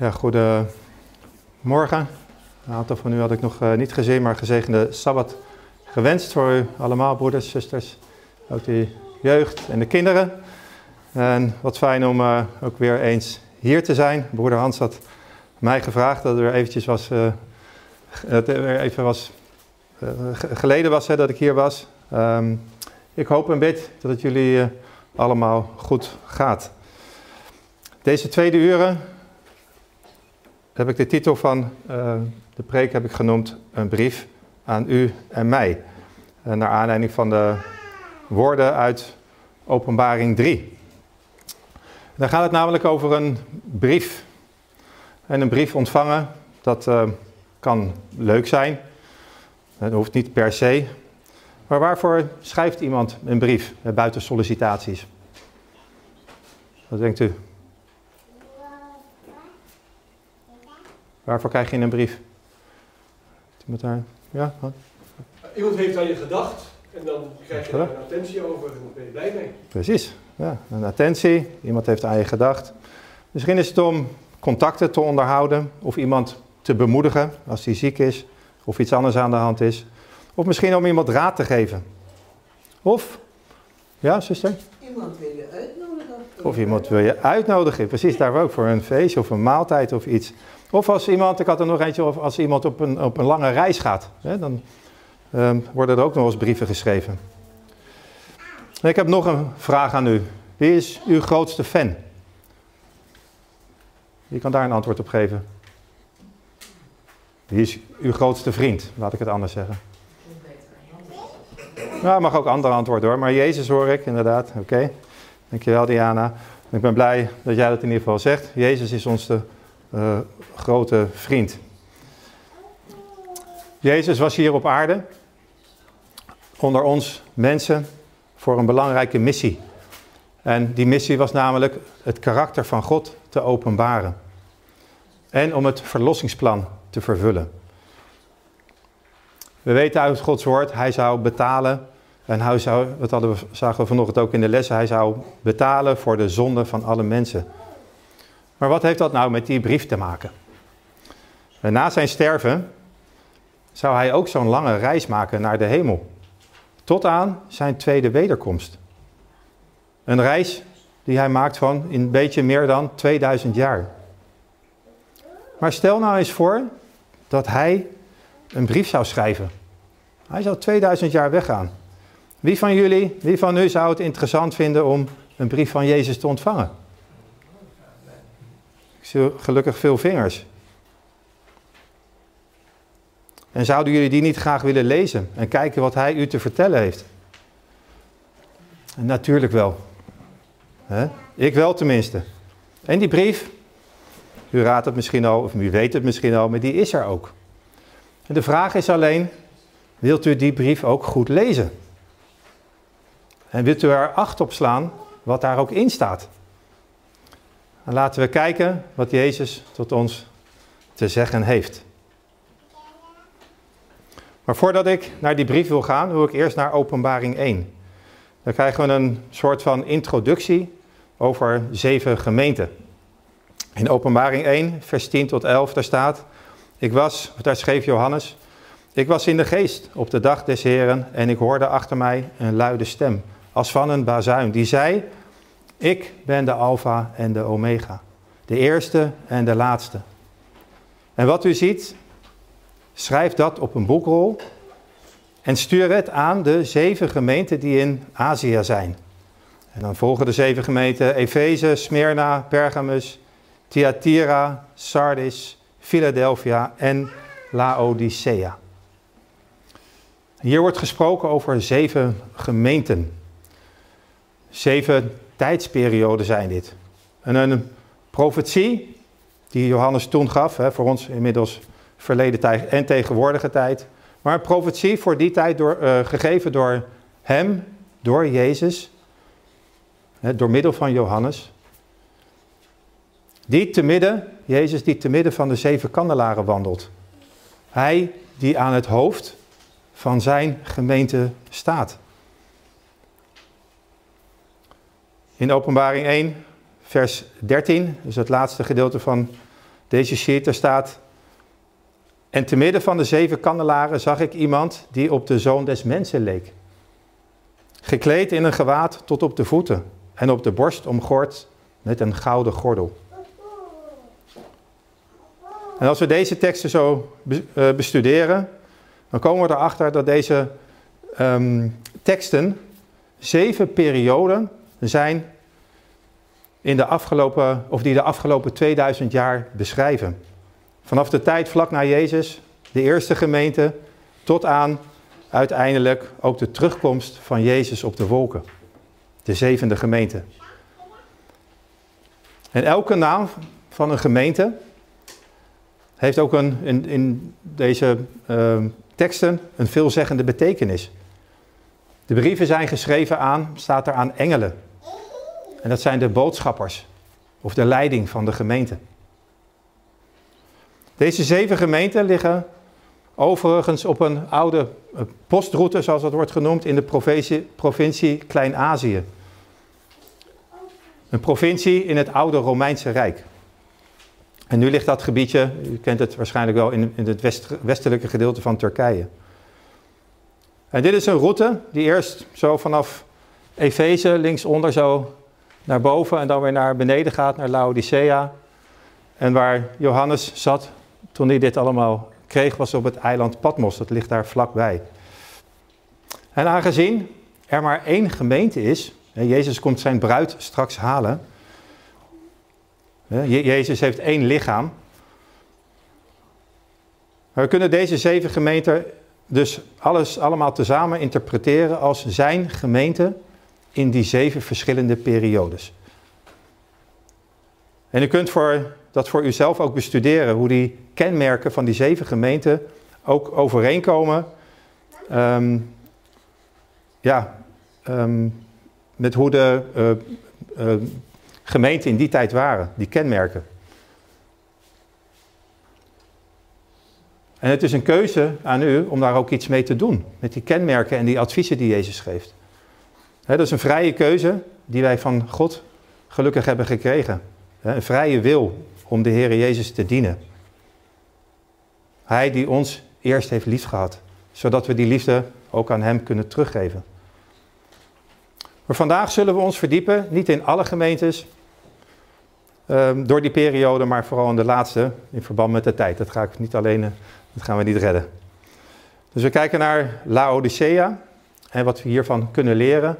Ja, goedemorgen. Een aantal van u had ik nog uh, niet gezien, maar gezegende Sabbat gewenst voor u allemaal, broeders, zusters, ook de jeugd en de kinderen. En wat fijn om uh, ook weer eens hier te zijn. Broeder Hans had mij gevraagd dat er eventjes was, uh, dat er weer even was, geleden was hè, dat ik hier was. Um, ik hoop en bid dat het jullie allemaal goed gaat. Deze tweede uren heb ik de titel van uh, de preek heb ik genoemd een brief aan u en mij. Uh, naar aanleiding van de woorden uit Openbaring 3. Dan gaat het namelijk over een brief. En een brief ontvangen, dat uh, kan leuk zijn. Dat hoeft niet per se. Maar waarvoor schrijft iemand een brief buiten sollicitaties? Wat denkt u? Waarvoor krijg je een brief? Iemand daar? Ja? Wat? Iemand heeft aan je gedacht en dan krijg je daar een attentie over en daar ben je blij mee. Precies, ja, een attentie. Iemand heeft aan je gedacht. Misschien is het om contacten te onderhouden of iemand te bemoedigen als hij ziek is of iets anders aan de hand is. Of misschien om iemand raad te geven. Of, ja, zuster? Iemand wil je uitnodigen. Of iemand wil je uitnodigen, precies, daar ook voor een feestje of een maaltijd of iets. Of als iemand, ik had er nog eentje, of als iemand op een, op een lange reis gaat, hè, dan um, worden er ook nog eens brieven geschreven. ik heb nog een vraag aan u. Wie is uw grootste fan? Wie kan daar een antwoord op geven? Wie is uw grootste vriend? Laat ik het anders zeggen. Nou, mag ook andere antwoorden hoor. Maar Jezus hoor ik inderdaad. Oké. Dankjewel Diana. Ik ben blij dat jij dat in ieder geval zegt. Jezus is ons de uh, grote vriend. Jezus was hier op aarde, onder ons mensen, voor een belangrijke missie. En die missie was namelijk het karakter van God te openbaren. En om het verlossingsplan te vervullen. We weten uit Gods woord, hij zou betalen. En hij zou, dat hadden we, zagen we vanochtend ook in de lessen, hij zou betalen voor de zonde van alle mensen. Maar wat heeft dat nou met die brief te maken? En na zijn sterven zou hij ook zo'n lange reis maken naar de hemel. Tot aan zijn tweede wederkomst. Een reis die hij maakt van een beetje meer dan 2000 jaar. Maar stel nou eens voor dat hij een brief zou schrijven. Hij zou 2000 jaar weggaan. Wie van jullie, wie van u zou het interessant vinden om een brief van Jezus te ontvangen? Ik zie gelukkig veel vingers. En zouden jullie die niet graag willen lezen en kijken wat hij u te vertellen heeft? En natuurlijk wel. Ik wel tenminste. En die brief, u raadt het misschien al, of u weet het misschien al, maar die is er ook. De vraag is alleen, wilt u die brief ook goed lezen? En wilt u er acht op slaan wat daar ook in staat? En laten we kijken wat Jezus tot ons te zeggen heeft. Maar voordat ik naar die brief wil gaan, wil ik eerst naar Openbaring 1. Dan krijgen we een soort van introductie over zeven gemeenten. In Openbaring 1, vers 10 tot 11, daar staat: Ik was, daar schreef Johannes, ik was in de geest op de dag des Heren en ik hoorde achter mij een luide stem, als van een bazuin, die zei: Ik ben de Alpha en de Omega, de eerste en de laatste. En wat u ziet, schrijf dat op een boekrol en stuur het aan de zeven gemeenten die in Azië zijn. En dan volgen de zeven gemeenten Efeze, Smyrna, Pergamus, Thyatira, Sardis, Philadelphia en Laodicea. Hier wordt gesproken over zeven gemeenten. Zeven tijdsperioden zijn dit. En een profetie die Johannes toen gaf, hè, voor ons inmiddels verleden tijd en tegenwoordige tijd. Maar een profetie voor die tijd door, uh, gegeven door hem, door Jezus, hè, door middel van Johannes. Die te midden, Jezus die te midden van de zeven kandelaren wandelt. Hij die aan het hoofd van zijn gemeente staat. In openbaring 1, vers 13, dus het laatste gedeelte van deze sheet, er staat... En te midden van de zeven kandelaren zag ik iemand die op de zoon des mensen leek. Gekleed in een gewaad tot op de voeten en op de borst omgord met een gouden gordel. En als we deze teksten zo eh, bestuderen, dan komen we erachter dat deze um, teksten zeven perioden zijn in de afgelopen, of die de afgelopen 2000 jaar beschrijven. Vanaf de tijd vlak na Jezus, de eerste gemeente, tot aan uiteindelijk ook de terugkomst van Jezus op de wolken. De zevende gemeente. En elke naam van een gemeente heeft ook een, in, in deze uh, teksten een veelzeggende betekenis. De brieven zijn geschreven aan, staat er aan engelen. En dat zijn de boodschappers of de leiding van de gemeente. Deze zeven gemeenten liggen overigens op een oude eh, postroute, zoals dat wordt genoemd, in de provincie, provincie Klein-Azië. Een provincie in het oude Romeinse Rijk. En nu ligt dat gebiedje, u kent het waarschijnlijk wel, in, in het west, westelijke gedeelte van Turkije. En dit is een route die eerst zo vanaf Efeze linksonder zo naar boven en dan weer naar beneden gaat, naar Laodicea. En waar Johannes zat toen hij dit allemaal kreeg, was op het eiland Patmos. Dat ligt daar vlakbij. En aangezien er maar één gemeente is, en Jezus komt zijn bruid straks halen. Jezus heeft één lichaam. we kunnen deze zeven gemeenten dus alles allemaal tezamen interpreteren als zijn gemeente in die zeven verschillende periodes. En u kunt voor, dat voor uzelf ook bestuderen, hoe die kenmerken van die zeven gemeenten ook overeenkomen um, ja, um, met hoe de uh, uh, gemeenten in die tijd waren, die kenmerken. En het is een keuze aan u om daar ook iets mee te doen, met die kenmerken en die adviezen die Jezus geeft. Dat is een vrije keuze die wij van God gelukkig hebben gekregen. een vrije wil om de Heer Jezus te dienen. Hij die ons eerst heeft liefgehad, zodat we die liefde ook aan Hem kunnen teruggeven. Maar vandaag zullen we ons verdiepen, niet in alle gemeentes, um, door die periode, maar vooral in de laatste, in verband met de tijd. Dat ga ik niet alleen, uh, dat gaan we niet redden. Dus we kijken naar Laodicea en wat we hiervan kunnen leren.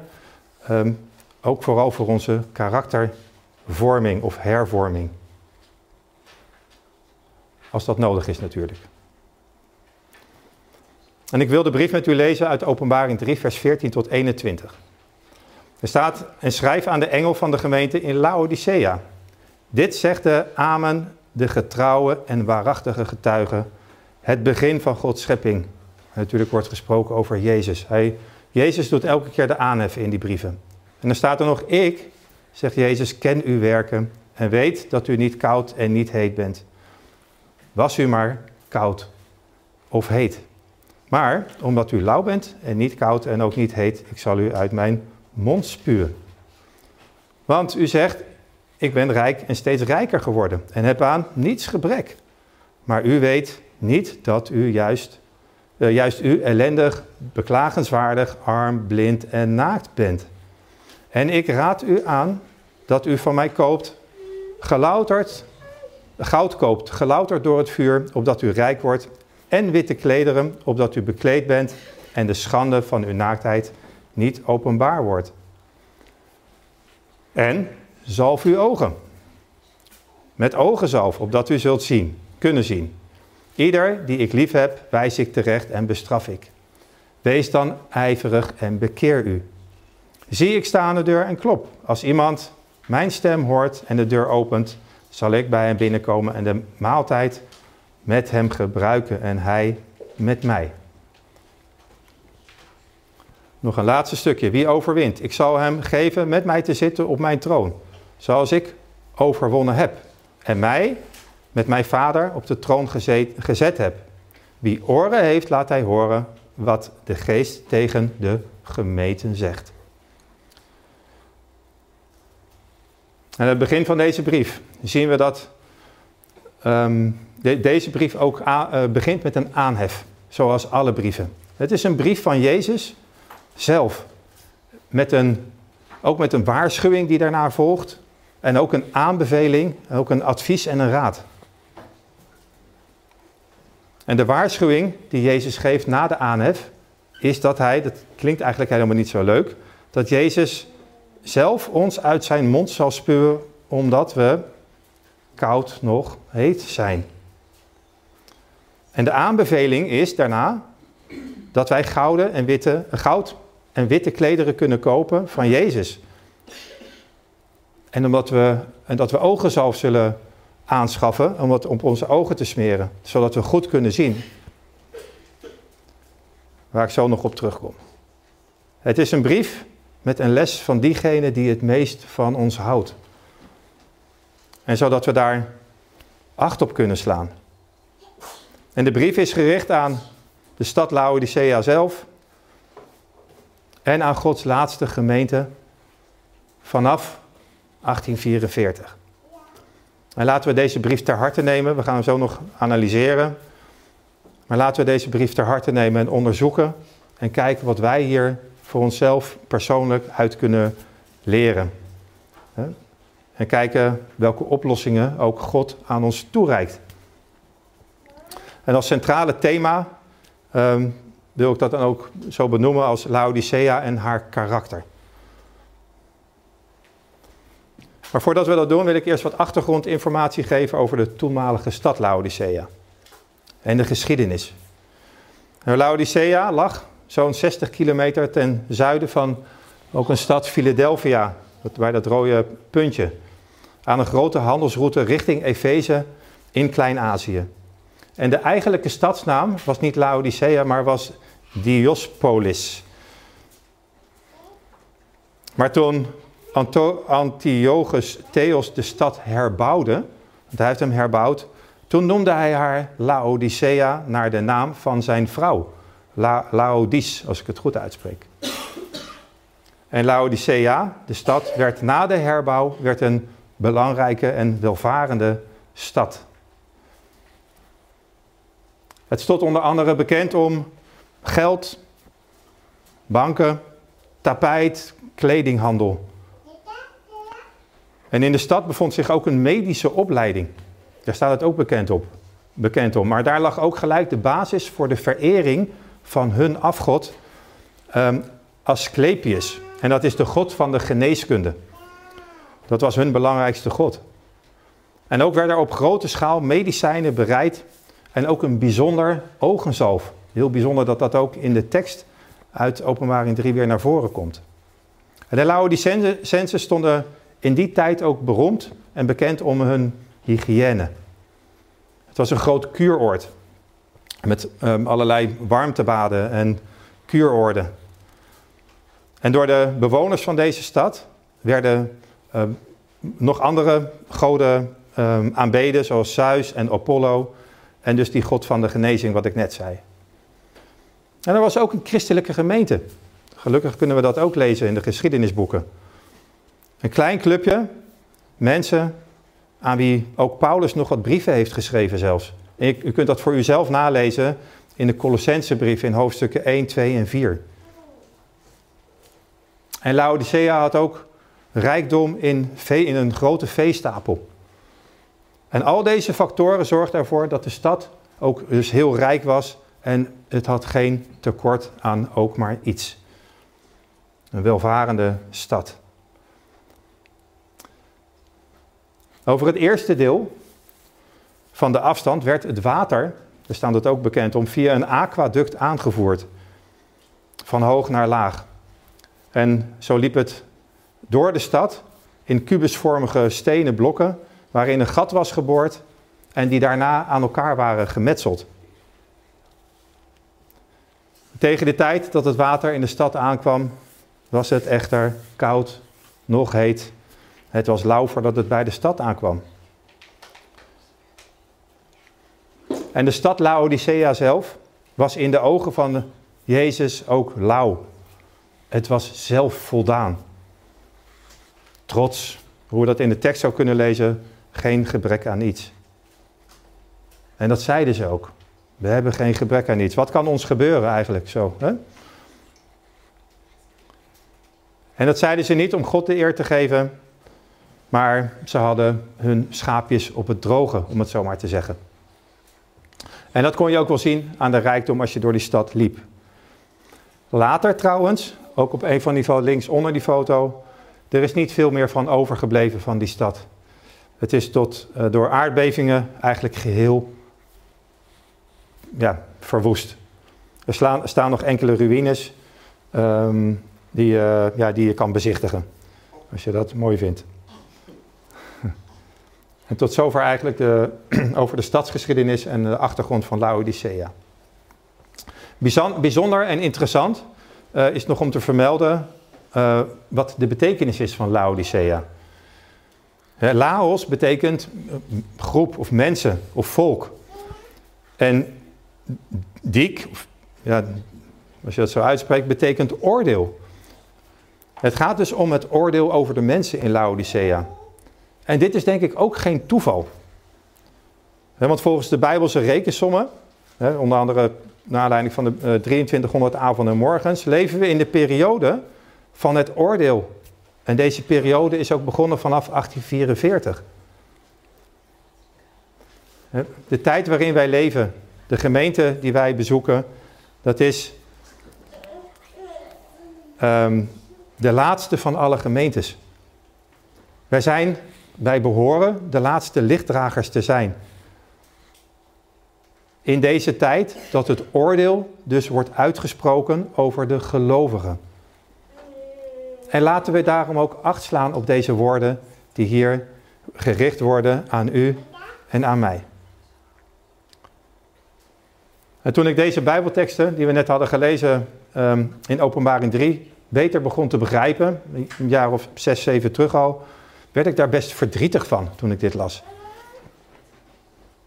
Um, ook vooral voor onze karaktervorming of hervorming. Als dat nodig is natuurlijk. En ik wil de brief met u lezen uit Openbaring 3, vers 14 tot 21. Er staat, en schrijf aan de engel van de gemeente in Laodicea. Dit zegt de Amen, de getrouwe en waarachtige getuige, het begin van Gods schepping. Natuurlijk wordt gesproken over Jezus. Hij, Jezus doet elke keer de aanhef in die brieven. En dan staat er nog, ik, zegt Jezus, ken uw werken en weet dat u niet koud en niet heet bent. Was u maar koud of heet. Maar omdat u lauw bent en niet koud en ook niet heet, ik zal u uit mijn mond spuwen. Want u zegt, ik ben rijk en steeds rijker geworden en heb aan niets gebrek. Maar u weet niet dat u juist, uh, juist u ellendig, beklagenswaardig, arm, blind en naakt bent. En ik raad u aan dat u van mij koopt, gelouterd, goud koopt, gelouterd door het vuur, opdat u rijk wordt, en witte klederen, opdat u bekleed bent en de schande van uw naaktheid niet openbaar wordt. En zalf uw ogen. Met ogenzalf, opdat u zult zien, kunnen zien. Ieder die ik lief heb, wijs ik terecht en bestraf ik. Wees dan ijverig en bekeer u. Zie, ik sta aan de deur en klop. Als iemand mijn stem hoort en de deur opent, zal ik bij hem binnenkomen en de maaltijd met hem gebruiken en hij met mij. Nog een laatste stukje. Wie overwint? Ik zal hem geven met mij te zitten op mijn troon, zoals ik overwonnen heb. En mij met mijn vader op de troon gezet, gezet heb. Wie oren heeft, laat hij horen wat de geest tegen de gemeten zegt. Aan het begin van deze brief zien we dat ehm, deze brief ook eh, begint met een aanhef, zoals alle brieven. Het is een brief van Jezus zelf, met een, ook met een waarschuwing die daarna volgt, en ook een aanbeveling, ook een advies en een raad. En de waarschuwing die Jezus geeft na de aanhef, is dat hij, dat klinkt eigenlijk helemaal niet zo leuk, dat Jezus zelf ons uit zijn mond zal spuwen omdat we koud nog heet zijn. En de aanbeveling is daarna dat wij gouden en witte, goud en witte klederen kunnen kopen van Jezus. En, omdat we, en dat we ogenzalf zullen aanschaffen om wat op onze ogen te smeren, zodat we goed kunnen zien. Waar ik zo nog op terugkom. Het is een brief met een les van diegene die het meest van ons houdt. En zodat we daar acht op kunnen slaan. En de brief is gericht aan de stad Laodicea zelf en aan Gods laatste gemeente vanaf 1844. En laten we deze brief ter harte nemen. We gaan hem zo nog analyseren. Maar laten we deze brief ter harte nemen en onderzoeken en kijken wat wij hier voor onszelf persoonlijk uit kunnen leren. En kijken welke oplossingen ook God aan ons toereikt. En als centrale thema ehm, wil ik dat dan ook zo benoemen als Laodicea en haar karakter. Maar voordat we dat doen, wil ik eerst wat achtergrondinformatie geven over de toenmalige stad Laodicea en de geschiedenis. Nou, Laodicea lag zo'n 60 kilometer ten zuiden van ook een stad Philadelphia, bij dat rode puntje, aan een grote handelsroute richting Efeze in Klein-Azië. En de eigenlijke stadsnaam was niet Laodicea, maar was Diospolis. Maar toen Antiochus Theos de stad herbouwde, hij heeft hem herbouwd, toen noemde hij haar Laodicea naar de naam van zijn vrouw, La Laodice, als ik het goed uitspreek. En Laodicea, de stad, werd na de herbouw werd een belangrijke en welvarende stad. Het stond onder andere bekend om geld, banken, tapijt, kledinghandel. En in de stad bevond zich ook een medische opleiding. Daar staat het ook bekend, op, bekend om. Maar daar lag ook gelijk de basis voor de verering van hun afgod um, Asclepius. En dat is de god van de geneeskunde. Dat was hun belangrijkste god. En ook werden er op grote schaal medicijnen bereid en ook een bijzonder ogenzalf. Heel bijzonder dat dat ook in de tekst uit openbaring 3 weer naar voren komt. En de Laodicensen stonden in die tijd ook beroemd en bekend om hun hygiëne. Het was een groot kuuroord met um, allerlei warmtebaden en kuuroorden. En door de bewoners van deze stad werden um, nog andere goden um, aanbeden, zoals Zeus en Apollo. En dus die god van de genezing, wat ik net zei. En er was ook een christelijke gemeente. Gelukkig kunnen we dat ook lezen in de geschiedenisboeken. Een klein clubje mensen aan wie ook Paulus nog wat brieven heeft geschreven zelfs. u kunt dat voor uzelf nalezen in de Colossensebrief in hoofdstukken 1, 2 en 4. En Laodicea had ook rijkdom in, in een grote veestapel. En al deze factoren zorgden ervoor dat de stad ook dus heel rijk was en het had geen tekort aan ook maar iets. Een welvarende stad. Over het eerste deel van de afstand werd het water, daar staat het ook bekend om, via een aquaduct aangevoerd. Van hoog naar laag. En zo liep het door de stad in kubusvormige stenen blokken, waarin een gat was geboord en die daarna aan elkaar waren gemetseld. Tegen de tijd dat het water in de stad aankwam, was het echter koud, nog heet het was lauw voordat het bij de stad aankwam. En de stad Laodicea zelf was in de ogen van Jezus ook lauw. Het was zelfvoldaan. Trots, hoe we dat in de tekst zou kunnen lezen, geen gebrek aan iets. En dat zeiden ze ook. We hebben geen gebrek aan iets. Wat kan ons gebeuren eigenlijk zo? Hè? En dat zeiden ze niet om God de eer te geven, maar ze hadden hun schaapjes op het droge, om het zo maar te zeggen. En dat kon je ook wel zien aan de rijkdom als je door die stad liep. Later trouwens, ook op een van niveau links onder die foto, er is niet veel meer van overgebleven van die stad. Het is tot, uh, door aardbevingen eigenlijk geheel ja, verwoest. Er staan nog enkele ruïnes um, die, uh, ja, die je kan bezichtigen, als je dat mooi vindt. En tot zover eigenlijk de, over de stadsgeschiedenis en de achtergrond van Laodicea. Bijzonder en interessant uh, is nog om te vermelden uh, wat de betekenis is van Laodicea. Laos betekent groep of mensen of volk. En dik, ja, als je dat zo uitspreekt, betekent oordeel. Het gaat dus om het oordeel over de mensen in Laodicea. En dit is denk ik ook geen toeval. want volgens de Bijbelse rekensommen, onder andere naar aanleiding van de 2300 eh, avonden en morgens, leven we in de periode van het oordeel. En deze periode is ook begonnen vanaf 1844. De tijd waarin wij leven, de gemeente die wij bezoeken, dat is um, de laatste van alle gemeentes. Wij zijn, wij behoren de laatste lichtdragers te zijn. In deze tijd dat het oordeel dus wordt uitgesproken over de gelovigen. En laten we daarom ook acht slaan op deze woorden die hier gericht worden aan u en aan mij. En toen ik deze Bijbelteksten, die we net hadden gelezen um, in Openbaring 3, beter begon te begrijpen, een jaar of zes, zeven terug al, werd ik daar best verdrietig van toen ik dit las.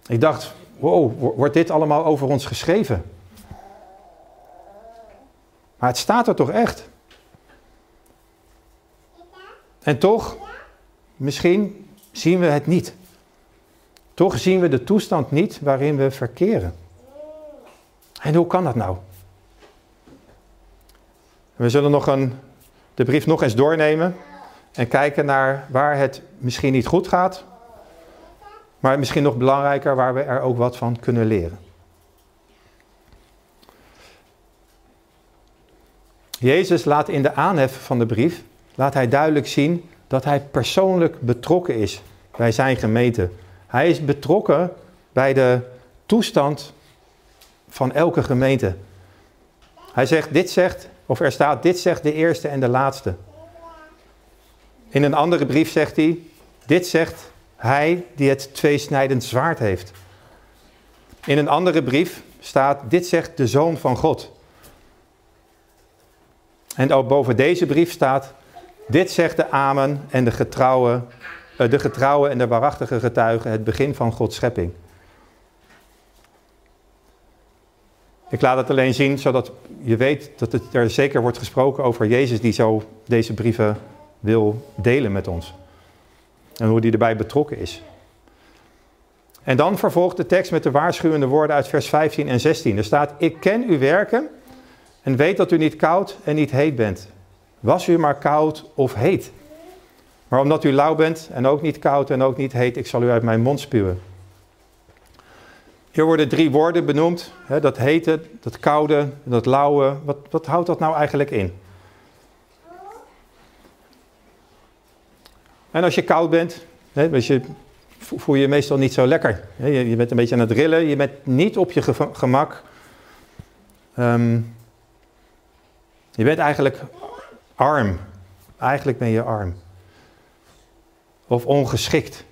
Ik dacht, wow, wordt dit allemaal over ons geschreven? Maar het staat er toch echt? En toch, misschien zien we het niet. Toch zien we de toestand niet waarin we verkeren. En hoe kan dat nou? We zullen nog een, de brief nog eens doornemen en kijken naar waar het misschien niet goed gaat, maar misschien nog belangrijker waar we er ook wat van kunnen leren. Jezus laat in de aanhef van de brief, laat hij duidelijk zien dat hij persoonlijk betrokken is bij zijn gemeente. Hij is betrokken bij de toestand van elke gemeente. Hij zegt, dit zegt, of er staat, dit zegt de eerste en de laatste. In een andere brief zegt hij, dit zegt hij die het tweesnijdend zwaard heeft. In een andere brief staat, dit zegt de Zoon van God. En ook boven deze brief staat, dit zegt de Amen en de getrouwe, eh, de getrouwe en de waarachtige getuigen, het begin van Gods schepping. Ik laat het alleen zien zodat je weet dat er zeker wordt gesproken over Jezus die zo deze brieven wil delen met ons. En hoe die erbij betrokken is. En dan vervolgt de tekst met de waarschuwende woorden uit vers 15 en 16. Er staat, ik ken uw werken en weet dat u niet koud en niet heet bent. Was u maar koud of heet. Maar omdat u lauw bent en ook niet koud en ook niet heet, ik zal u uit mijn mond spuwen. Hier worden drie woorden benoemd. Hè, dat hete, dat koude, dat lauwe. Wat, wat houdt dat nou eigenlijk in? En als je koud bent, hè, je, voel je je meestal niet zo lekker. Je, bent een beetje aan het rillen, je bent niet op je gemak. Um, je bent eigenlijk arm. Eigenlijk ben je arm. Of ongeschikt.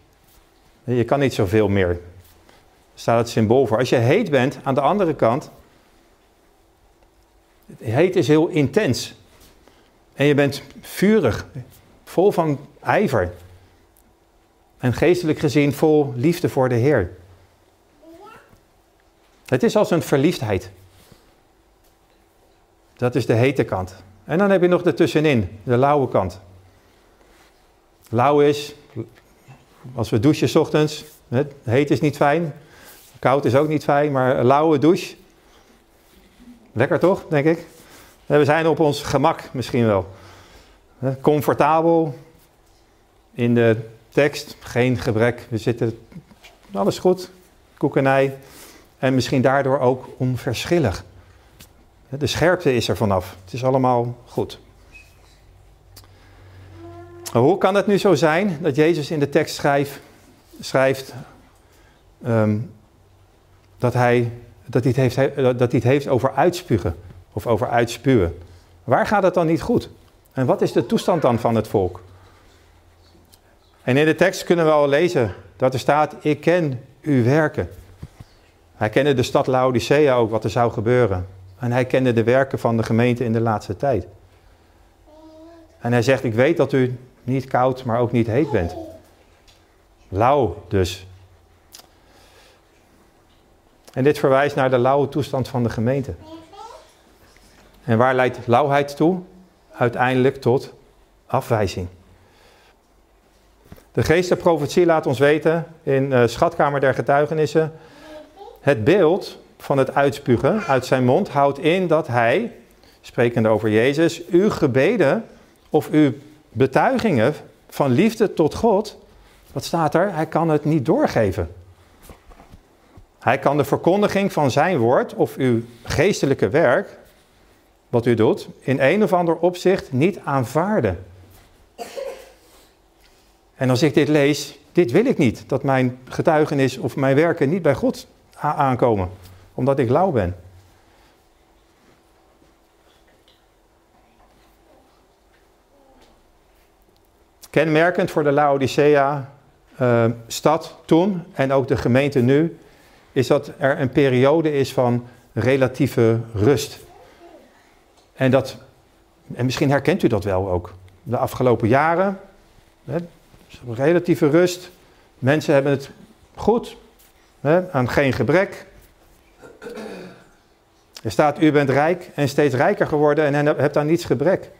Je kan niet zoveel meer staat het symbool voor. Als je heet bent, aan de andere kant, heet is heel intens. En je bent vurig, vol van ijver. En geestelijk gezien vol liefde voor de Heer. Het is als een verliefdheid. Dat is de hete kant. En dan heb je nog ertussenin, de lauwe kant. Lauw is, als we douchen s ochtends, heet is niet fijn, Koud is ook niet fijn, maar een lauwe douche. Lekker toch, denk ik? We zijn op ons gemak misschien wel. Comfortabel. In de tekst, geen gebrek. We zitten, alles goed. Koekenij. En misschien daardoor ook onverschillig. De scherpte is er vanaf. Het is allemaal goed. Hoe kan het nu zo zijn dat Jezus in de tekst schrijft, schrijft ehm, dat, hij, dat, hij het heeft, dat hij het heeft over uitspugen of over uitspuwen? Waar gaat het dan niet goed? En wat is de toestand dan van het volk? En in de tekst kunnen we al lezen dat er staat: Ik ken uw werken. Hij kende de stad Laodicea ook, wat er zou gebeuren. En hij kende de werken van de gemeente in de laatste tijd. En hij zegt: Ik weet dat u niet koud, maar ook niet heet bent. Lauw dus. En dit verwijst naar de lauwe toestand van de gemeente. En waar leidt lauwheid toe? Uiteindelijk tot afwijzing. De geest der laat ons weten in uh, Schatkamer der Getuigenissen. Het beeld van het uitspugen uit zijn mond houdt in dat hij, sprekende over Jezus, uw gebeden of uw betuigingen van liefde tot God, wat staat er? Hij kan het niet doorgeven. Hij kan de verkondiging van zijn woord of uw geestelijke werk, wat u doet, in een of ander opzicht niet aanvaarden. En als ik dit lees, dit wil ik niet, dat mijn getuigenis of mijn werken niet bij God aankomen, omdat ik lauw ben. Kenmerkend voor de Laodicea-stad eh, toen en ook de gemeente nu, is dat er een periode is van relatieve rust. En, dat, en misschien herkent u dat wel ook. De afgelopen jaren, hè, relatieve rust. Mensen hebben het goed, hè, aan geen gebrek. Er staat, u bent rijk en steeds rijker geworden en hebt aan niets gebrek.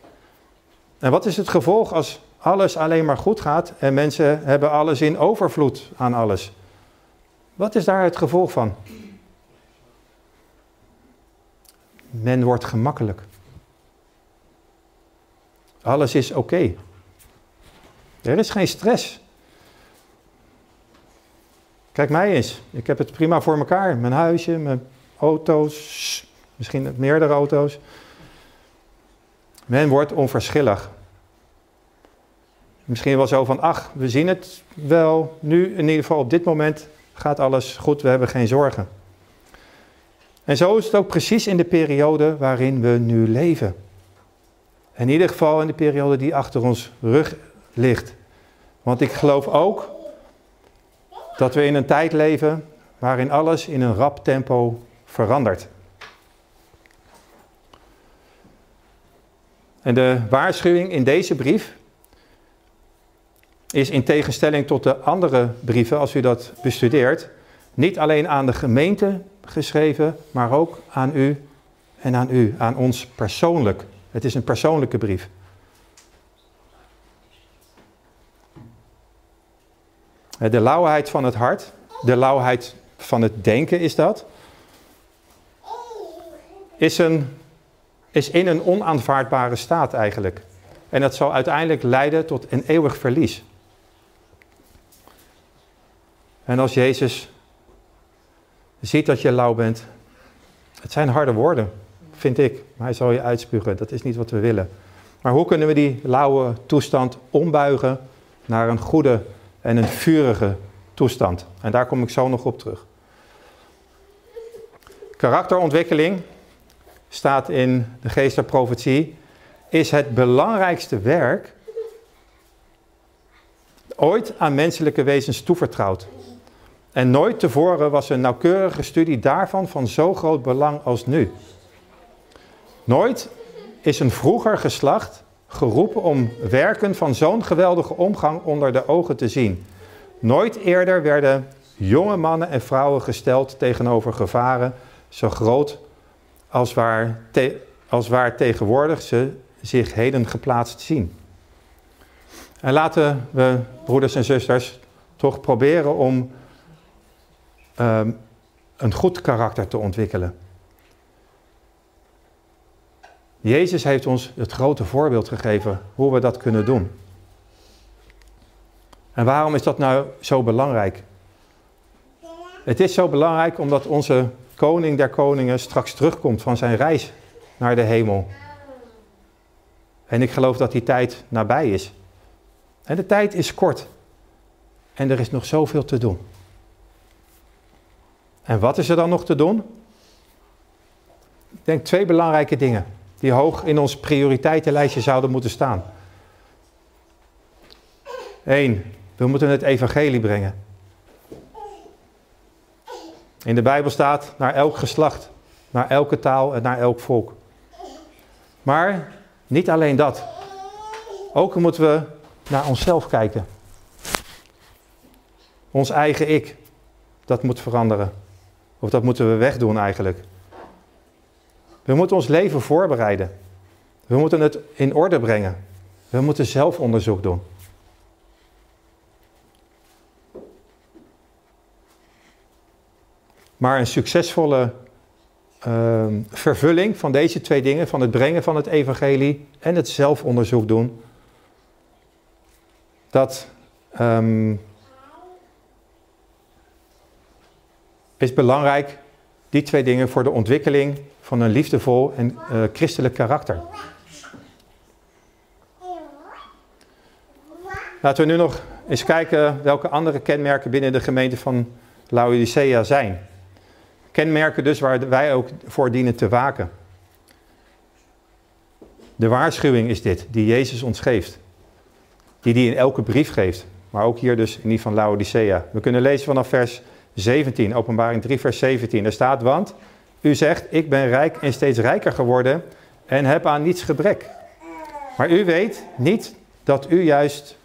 En wat is het gevolg als alles alleen maar goed gaat en mensen hebben alles in overvloed aan alles. Wat is daar het gevolg van? Men wordt gemakkelijk. Alles is oké. Er is geen stress. Kijk mij eens. Ik heb het prima voor elkaar. Mijn huisje, mijn auto's, misschien meerdere auto's. Men wordt onverschillig. Misschien wel zo van, ach, we zien het wel. Nu, in ieder geval op dit moment, gaat alles goed. We hebben geen zorgen. En zo is het ook precies in de periode waarin we nu leven. In ieder geval in de periode die achter ons rug ligt. Want ik geloof ook dat we in een tijd leven waarin alles in een rap tempo verandert. En de waarschuwing in deze brief is in tegenstelling tot de andere brieven, als u dat bestudeert, niet alleen aan de gemeente geschreven, maar ook aan u en aan u, aan ons persoonlijk. Het is een persoonlijke brief. De lauwheid van het hart, de lauwheid van het denken is dat, is, een, is in een onaanvaardbare staat eigenlijk. En dat zal uiteindelijk leiden tot een eeuwig verlies. En als Jezus ziet dat je lauw bent, het zijn harde woorden, vind ik. Hij zal je uitspugen, dat is niet wat we willen. Maar hoe kunnen we die lauwe toestand ombuigen naar een goede en een vurige toestand? En daar kom ik zo nog op terug. Karakterontwikkeling staat in de geest profetie, is het belangrijkste werk ooit aan menselijke wezens toevertrouwd. En nooit tevoren was een nauwkeurige studie daarvan van zo groot belang als nu. Nooit is een vroeger geslacht geroepen om werken van zo'n geweldige omgang onder de ogen te zien. Nooit eerder werden jonge mannen en vrouwen gesteld tegenover gevaren zo groot als waar, als waar tegenwoordig ze zich heden geplaatst zien. En laten we, broeders en zusters, toch proberen om um, een goed karakter te ontwikkelen. Jezus heeft ons het grote voorbeeld gegeven hoe we dat kunnen doen. En waarom is dat nou zo belangrijk? Het is zo belangrijk omdat onze koning der koningen straks terugkomt van zijn reis naar de hemel. En ik geloof dat die tijd nabij is. En de tijd is kort. En er is nog zoveel te doen. En wat is er dan nog te doen? Ik denk twee belangrijke dingen die hoog in ons prioriteitenlijstje zouden moeten staan. Eén, we moeten het evangelie brengen. In de Bijbel staat naar elk geslacht, naar elke taal en naar elk volk. Maar niet alleen dat. Ook moeten we naar onszelf kijken. Ons eigen ik, dat moet veranderen. Of dat moeten we wegdoen eigenlijk. We moeten ons leven voorbereiden. We moeten het in orde brengen. We moeten zelfonderzoek doen. Maar een succesvolle uh, vervulling van deze twee dingen, van het brengen van het evangelie en het zelfonderzoek doen, dat um, is belangrijk, die twee dingen, voor de ontwikkeling van een liefdevol en uh, christelijk karakter. Laten we nu nog eens kijken welke andere kenmerken binnen de gemeente van Laodicea zijn. Kenmerken dus waar wij ook voor dienen te waken. De waarschuwing is dit, die Jezus ons geeft. Die die in elke brief geeft. Maar ook hier dus in die van Laodicea. We kunnen lezen vanaf vers 17, openbaring 3 vers 17. Er staat, want u zegt, ik ben rijk en steeds rijker geworden en heb aan niets gebrek. Maar u weet niet dat u juist,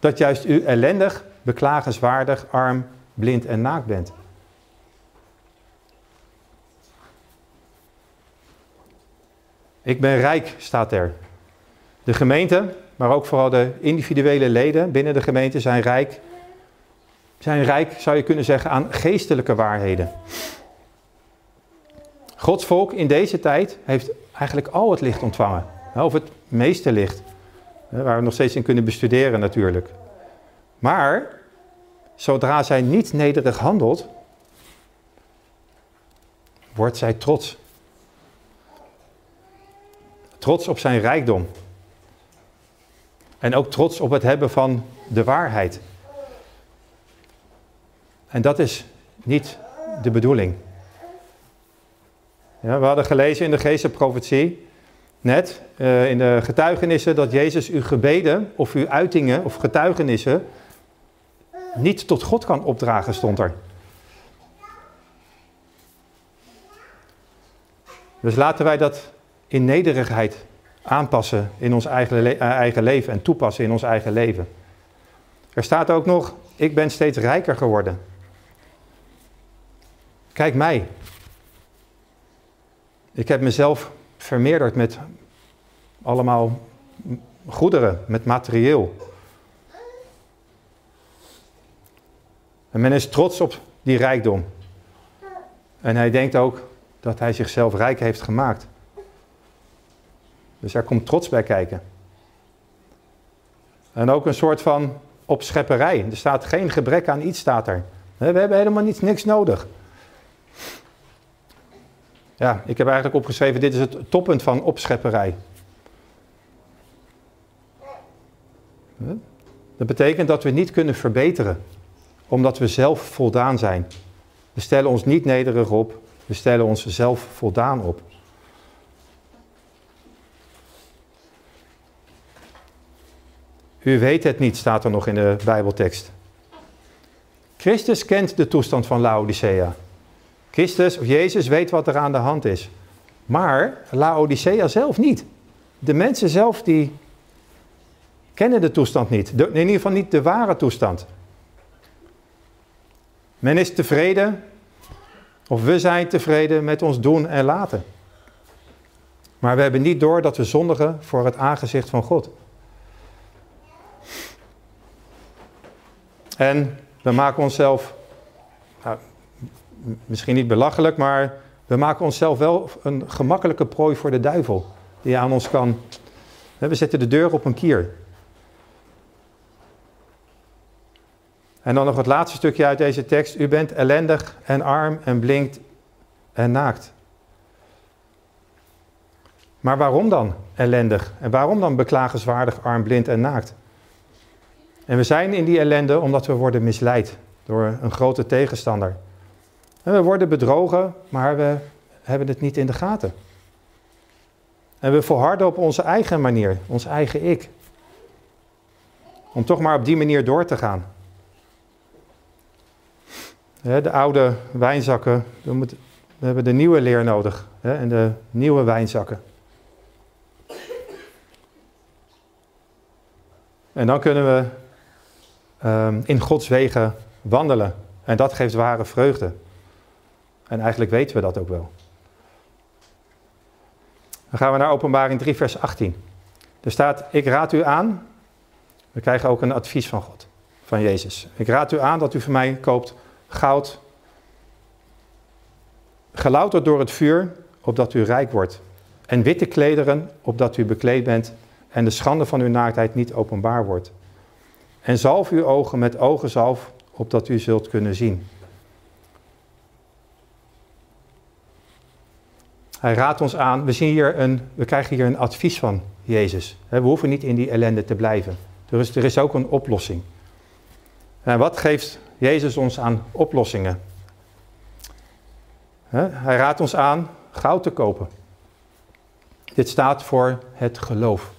dat juist u ellendig, beklagenswaardig, arm, blind en naakt bent. Ik ben rijk, staat er. De gemeente, maar ook vooral de individuele leden binnen de gemeente zijn rijk. Zijn rijk, zou je kunnen zeggen, aan geestelijke waarheden. Gods volk in deze tijd heeft eigenlijk al het licht ontvangen. Of het meeste licht. Waar we nog steeds in kunnen bestuderen natuurlijk. Maar, zodra zij niet nederig handelt, wordt zij trots. Trots op zijn rijkdom. En ook trots op het hebben van de waarheid. En dat is niet de bedoeling. Ja, we hadden gelezen in de geestenprofetie, net uh, in de getuigenissen, dat Jezus uw gebeden of uw uitingen of getuigenissen niet tot God kan opdragen, stond er. Dus laten wij dat in nederigheid aanpassen in ons eigen, le eigen leven en toepassen in ons eigen leven. Er staat ook nog, ik ben steeds rijker geworden. Kijk mij. Ik heb mezelf vermeerderd met allemaal goederen, met materieel. En men is trots op die rijkdom. En hij denkt ook dat hij zichzelf rijk heeft gemaakt. Dus er komt trots bij kijken. En ook een soort van opschepperij. Er staat geen gebrek aan iets, staat er. We hebben helemaal niets, niks nodig. Ja, ik heb eigenlijk opgeschreven, dit is het toppunt van opschepperij. Dat betekent dat we niet kunnen verbeteren, omdat we zelf voldaan zijn. We stellen ons niet nederig op, we stellen ons zelf voldaan op. U weet het niet, staat er nog in de Bijbeltekst. Christus kent de toestand van Laodicea. Christus of Jezus weet wat er aan de hand is. Maar Laodicea zelf niet. De mensen zelf die kennen de toestand niet. in ieder geval niet de ware toestand. Men is tevreden, of we zijn tevreden met ons doen en laten. Maar we hebben niet door dat we zondigen voor het aangezicht van God. En we maken onszelf nou, misschien niet belachelijk, maar we maken onszelf wel een gemakkelijke prooi voor de duivel. Die aan ons kan. We zetten de deur op een kier. En dan nog het laatste stukje uit deze tekst. U bent ellendig en arm en blinkt en naakt. Maar waarom dan ellendig? En waarom dan beklagenswaardig, arm, blind en naakt? En we zijn in die ellende omdat we worden misleid door een grote tegenstander. We worden bedrogen, maar we hebben het niet in de gaten. En we volharden op onze eigen manier, ons eigen ik. Om toch maar op die manier door te gaan. De oude wijnzakken, we, hebben de nieuwe leer nodig. En de nieuwe wijnzakken. En dan kunnen we um, in Gods wegen wandelen. En dat geeft ware vreugde. En eigenlijk weten we dat ook wel. Dan gaan we naar Openbaring 3, vers 18. Er staat: Ik raad u aan. We krijgen ook een advies van God, van Jezus. Ik raad u aan dat u voor mij koopt goud, gelouterd door het vuur, opdat u rijk wordt. En witte klederen, opdat u bekleed bent en de schande van uw naaktheid niet openbaar wordt. En zalf uw ogen met ogenzalf, opdat u zult kunnen zien. Hij raadt ons aan, we, zien hier een, we krijgen hier een advies van Jezus. We hoeven niet in die ellende te blijven. Er is, er is ook een oplossing. En wat geeft Jezus ons aan oplossingen? Hij raadt ons aan goud te kopen. Dit staat voor het geloof.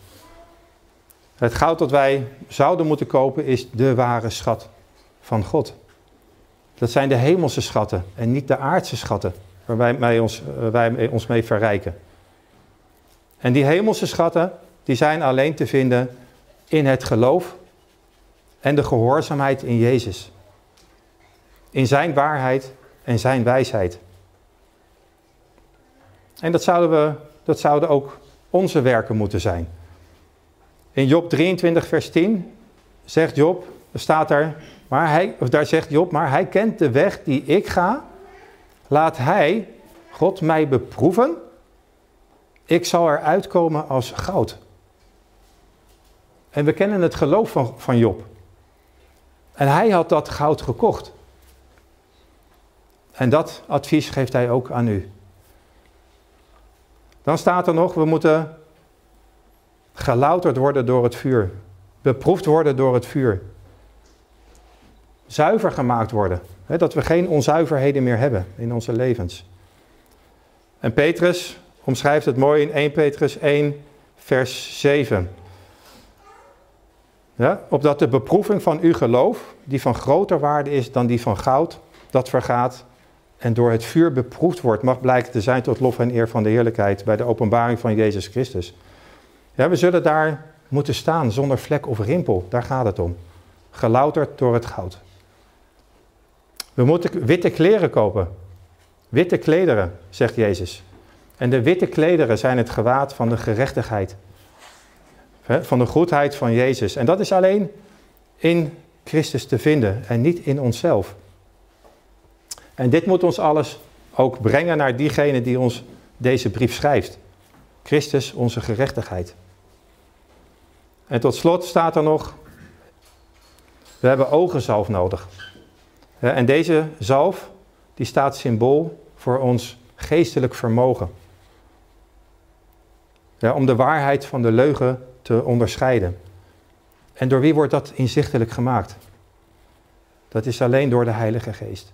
Het goud dat wij zouden moeten kopen is de ware schat van God. Dat zijn de hemelse schatten en niet de aardse schatten waar wij, ons, eh, wij ons mee verrijken. En die hemelse schatten, die zijn alleen te vinden in het geloof en de gehoorzaamheid in Jezus. In zijn waarheid en zijn wijsheid. En dat zouden, we, dat zouden ook onze werken moeten zijn. In Job 23, vers 10 zegt Job, staat er, maar hij, daar zegt Job, maar hij kent de weg die ik ga. Laat hij, God, mij beproeven. Ik zal eruit komen als goud. En we kennen het geloof van, van Job. En hij had dat goud gekocht. En dat advies geeft hij ook aan u. Dan staat er nog, we moeten gelouterd worden door het vuur. Beproefd worden door het vuur. Zuiver gemaakt worden. Dat we geen onzuiverheden meer hebben in onze levens. En Petrus omschrijft het mooi in 1 Petrus 1, vers 7. Ja, opdat de beproeving van uw geloof, die van groter waarde is dan die van goud, dat vergaat en door het vuur beproefd wordt, mag blijken te zijn tot lof en eer van de heerlijkheid bij de openbaring van Jezus Christus. Ja, we zullen daar moeten staan zonder vlek of rimpel, daar gaat het om. Gelouterd door het goud. We moeten witte kleren kopen. Witte klederen, zegt Jezus. En de witte klederen zijn het gewaad van de gerechtigheid. Van de goedheid van Jezus. En dat is alleen in Christus te vinden en niet in onszelf. En dit moet ons alles ook brengen naar diegene die ons deze brief schrijft. Christus, onze gerechtigheid. En tot slot staat er nog, we hebben ogenzalf nodig. En deze zalf, die staat symbool voor ons geestelijk vermogen. Ja, om de waarheid van de leugen te onderscheiden. En door wie wordt dat inzichtelijk gemaakt? Dat is alleen door de Heilige Geest.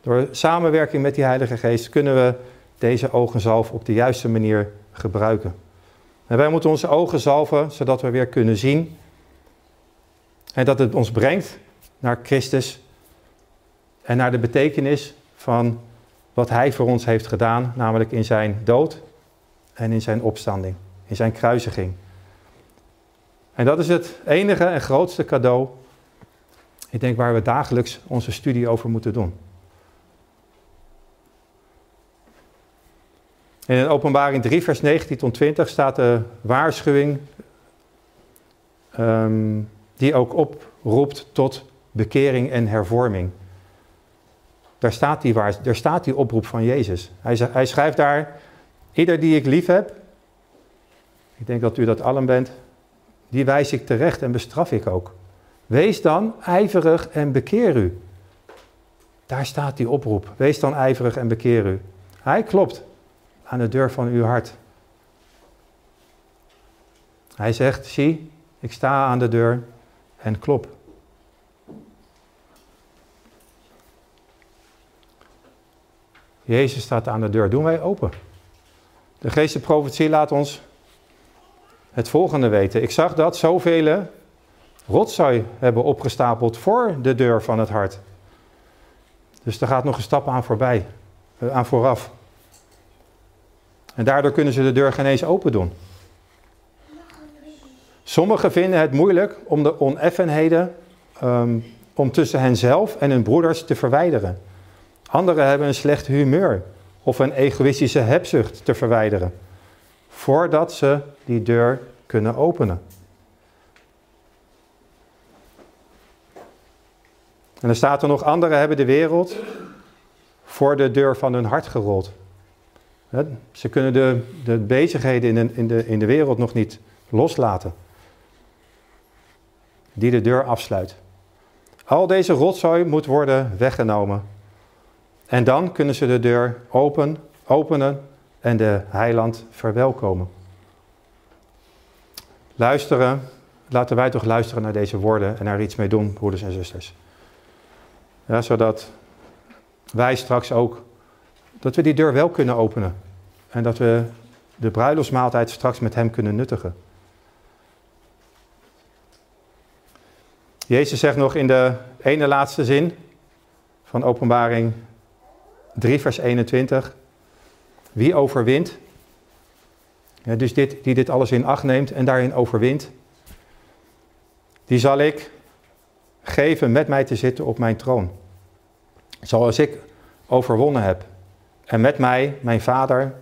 Door samenwerking met die Heilige Geest kunnen we deze ogenzalf op de juiste manier gebruiken. En wij moeten onze ogen zalven zodat we weer kunnen zien. En dat het ons brengt naar Christus en naar de betekenis van wat Hij voor ons heeft gedaan, namelijk in zijn dood en in zijn opstanding, in zijn kruisiging. En dat is het enige en grootste cadeau, ik denk, waar we dagelijks onze studie over moeten doen. in openbaring 3, vers 19 tot 20 staat de waarschuwing um, die ook oproept tot bekering en hervorming. Daar staat die, waar, daar staat die oproep van Jezus. Hij, hij schrijft daar, ieder die ik lief heb, ik denk dat u dat allen bent, die wijs ik terecht en bestraf ik ook. Wees dan ijverig en bekeer u. Daar staat die oproep. Wees dan ijverig en bekeer u. Hij klopt aan de deur van uw hart. Hij zegt, zie, ik sta aan de deur en klop. Jezus staat aan de deur. Doen wij open. De geestelijke profetie laat ons het volgende weten. Ik zag dat zoveel rotzooi hebben opgestapeld voor de deur van het hart. Dus er gaat nog een stap aan voorbij, eh, aan vooraf. En daardoor kunnen ze de deur geen eens open doen. Sommigen vinden het moeilijk om de oneffenheden um, om tussen henzelf en hun broeders te verwijderen. Anderen hebben een slecht humeur of een egoïstische hebzucht te verwijderen, voordat ze die deur kunnen openen. En dan staat er nog, anderen hebben de wereld voor de deur van hun hart gerold. Ze kunnen de, de bezigheden in in, de, in de wereld nog niet loslaten. Die de deur afsluit. Al deze rotzooi moet worden weggenomen. En dan kunnen ze de deur open, openen en de heiland verwelkomen. Luisteren, laten wij toch luisteren naar deze woorden en daar iets mee doen, broeders en zusters. Ja, zodat wij straks ook, dat we die deur wel kunnen openen. En dat we de bruiloftsmaaltijd straks met hem kunnen nuttigen. Jezus zegt nog in de ene laatste zin van openbaring 3 vers 21. Wie overwint, ja, dus dit, die dit alles in acht neemt en daarin overwint, die zal ik geven met mij te zitten op mijn troon. Zoals ik overwonnen heb en met mij mijn vader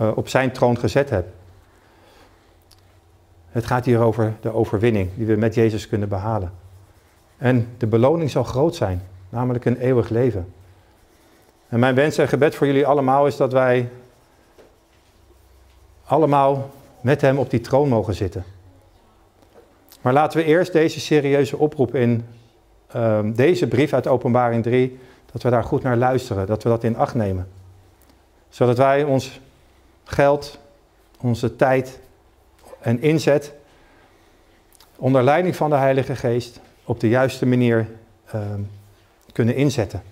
uh, op zijn troon gezet heb. Het gaat hier over de overwinning die we met Jezus kunnen behalen. En de beloning zal groot zijn, namelijk een eeuwig leven. En mijn wens en gebed voor jullie allemaal is dat wij allemaal met Hem op die troon mogen zitten. Maar laten we eerst deze serieuze oproep in um, deze brief uit Openbaring 3, dat we daar goed naar luisteren, dat we dat in acht nemen. Zodat wij ons geld, onze tijd en inzet onder leiding van de Heilige Geest op de juiste manier um, kunnen inzetten.